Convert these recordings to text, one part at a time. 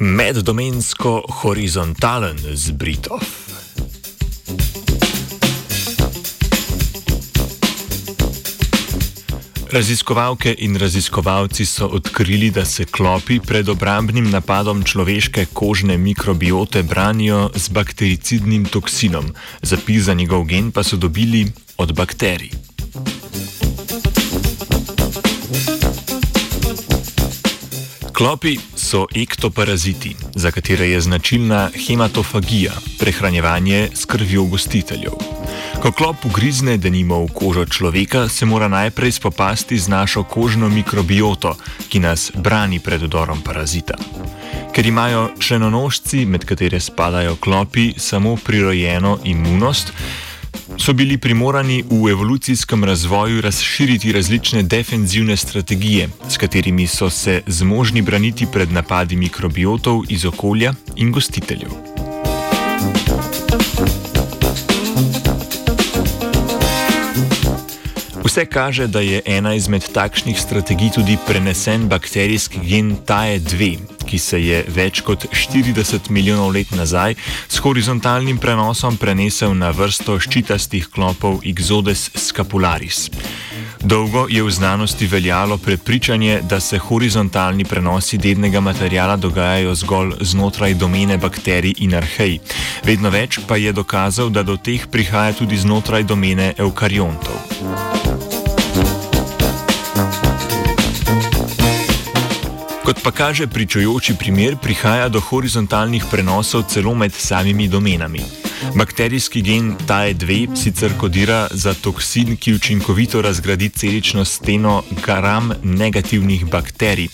meddomensko horizontalen zbritov. Raziskovalke in raziskovalci so odkrili, da se klopi pred obrambnim napadom človeške kožne mikrobiote branijo z baktericidnim toksinom, zapis za njegov gen pa so dobili od bakterij. Klopi so ektoparaziti, za katere je značilna hematofagija, prehranjevanje s krvjo gostiteljev. Ko klop ugrizne denimo v kožo človeka, se mora najprej spopasti z našo kožno mikrobioto, ki nas brani pred udorom parazita. Ker imajo členonožci, med katere spadajo klopi, samo prirojeno imunost, so bili primorani v evolucijskem razvoju razširiti različne defenzivne strategije, s katerimi so se zmožni braniti pred napadi mikrobiotov iz okolja in gostiteljev. Vse kaže, da je ena izmed takšnih strategij tudi prenesen bakterijski gen TAE2, ki se je več kot 40 milijonov let nazaj s horizontalnim prenosom prenesel na vrsto ščitastih klopov Exodes scapularis. Dolgo je v znanosti veljalo prepričanje, da se horizontalni prenosi dednega materijala dogajajo zgolj znotraj domene bakterij in arhej. Vedno več pa je dokazal, da do teh prihaja tudi znotraj domene eukariontov. Kot pa kaže pričujoči primer, prihaja do horizontalnih prenosov celo med samimi domenami. Bakterijski gen TAE2 sicer kodira za toksin, ki učinkovito razgradi celično steno gram negativnih bakterij.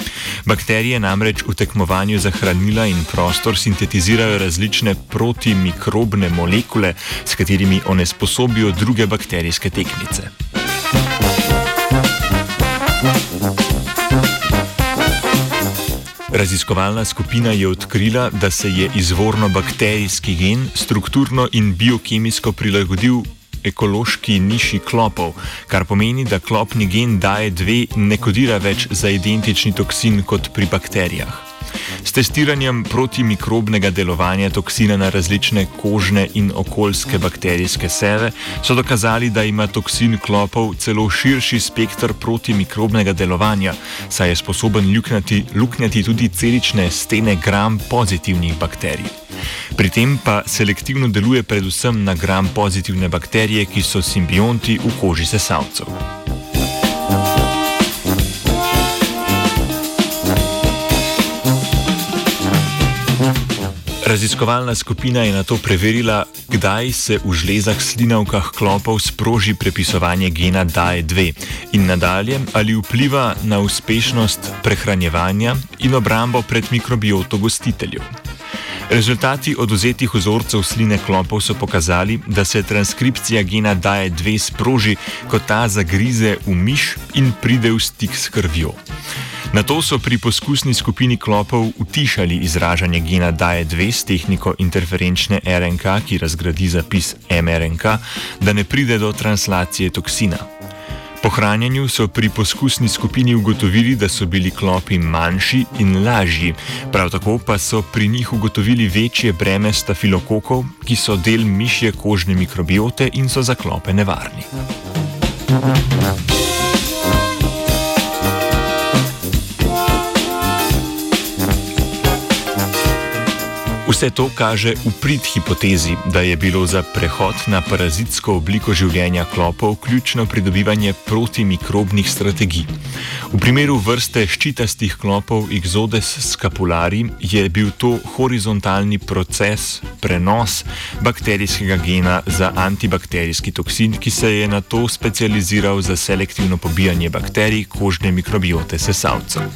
Bakterije namreč v tekmovanju za hranila in prostor sintetizirajo različne protimikrobne molekule, s katerimi onesposobijo druge bakterijske tekmice. Raziskovalna skupina je odkrila, da se je izvorno bakterijski gen strukturno in biokemijsko prilagodil ekološki niši klopov, kar pomeni, da klopni gen daje dve ne kodira več za identični toksin kot pri bakterijah. S testiranjem protimikrobnega delovanja toksina na različne kožne in okoljske bakterijske seve so dokazali, da ima toksin klopov celo širši spektr protimikrobnega delovanja, saj je sposoben luknjati, luknjati tudi celične stene gram pozitivnih bakterij. Pri tem pa selektivno deluje predvsem na gram pozitivne bakterije, ki so simbionti v koži sesalcev. Raziskovalna skupina je na to preverila, kdaj se v žlezah slinavkah klopov sproži prepisovanje gena DAE2 in nadalje, ali vpliva na uspešnost prehranjevanja in obrambo pred mikrobioto gostiteljev. Rezultati oduzetih vzorcev sline klopov so pokazali, da se transkripcija gena DAE2 sproži, ko ta zagrize v miš in pride v stik s krvjo. Na to so pri poskusni skupini klopov utišali izražanje gena DAE2 s tehniko interferenčne RNK, ki razgradi zapis mRNK, da ne pride do translacije toksina. Po hranjenju so pri poskusni skupini ugotovili, da so bili klopi manjši in lažji, prav tako pa so pri njih ugotovili večje breme stafilokokov, ki so del mišje kožne mikrobiote in so za klope nevarni. Thank you. Vse to kaže v prid hipotezi, da je bilo za prehod na parazitsko obliko življenja klopov ključno pridobivanje protimikrobnih strategij. V primeru vrste ščitastih klopov Exodes scapulari je bil to horizontalni proces, prenos bakterijskega gena za antibakterijski toksin, ki se je na to specializiral za selektivno pobijanje bakterij kožne mikrobiote sesalcev.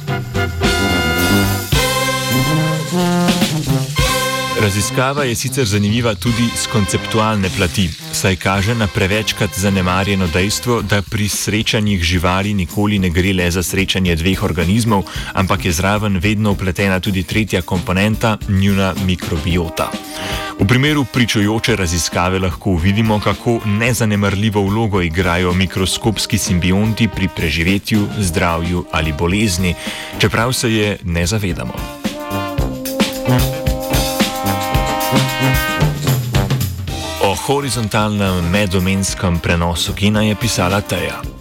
Raziskava je sicer zanimiva tudi z konceptualne plati, saj kaže na prevečkrat zanemarjeno dejstvo, da pri srečanjih živali nikoli ne gre le za srečanje dveh organizmov, ampak je zraven vedno upletena tudi tretja komponenta, njuna mikrobiota. V primeru pričujoče raziskave lahko vidimo, kako nezanemrljivo vlogo igrajo mikroskopski simbionti pri preživetju, zdravju ali bolezni, čeprav se je ne zavedamo. Horizontalnem medomenskem prenosu gena je pisala Teja.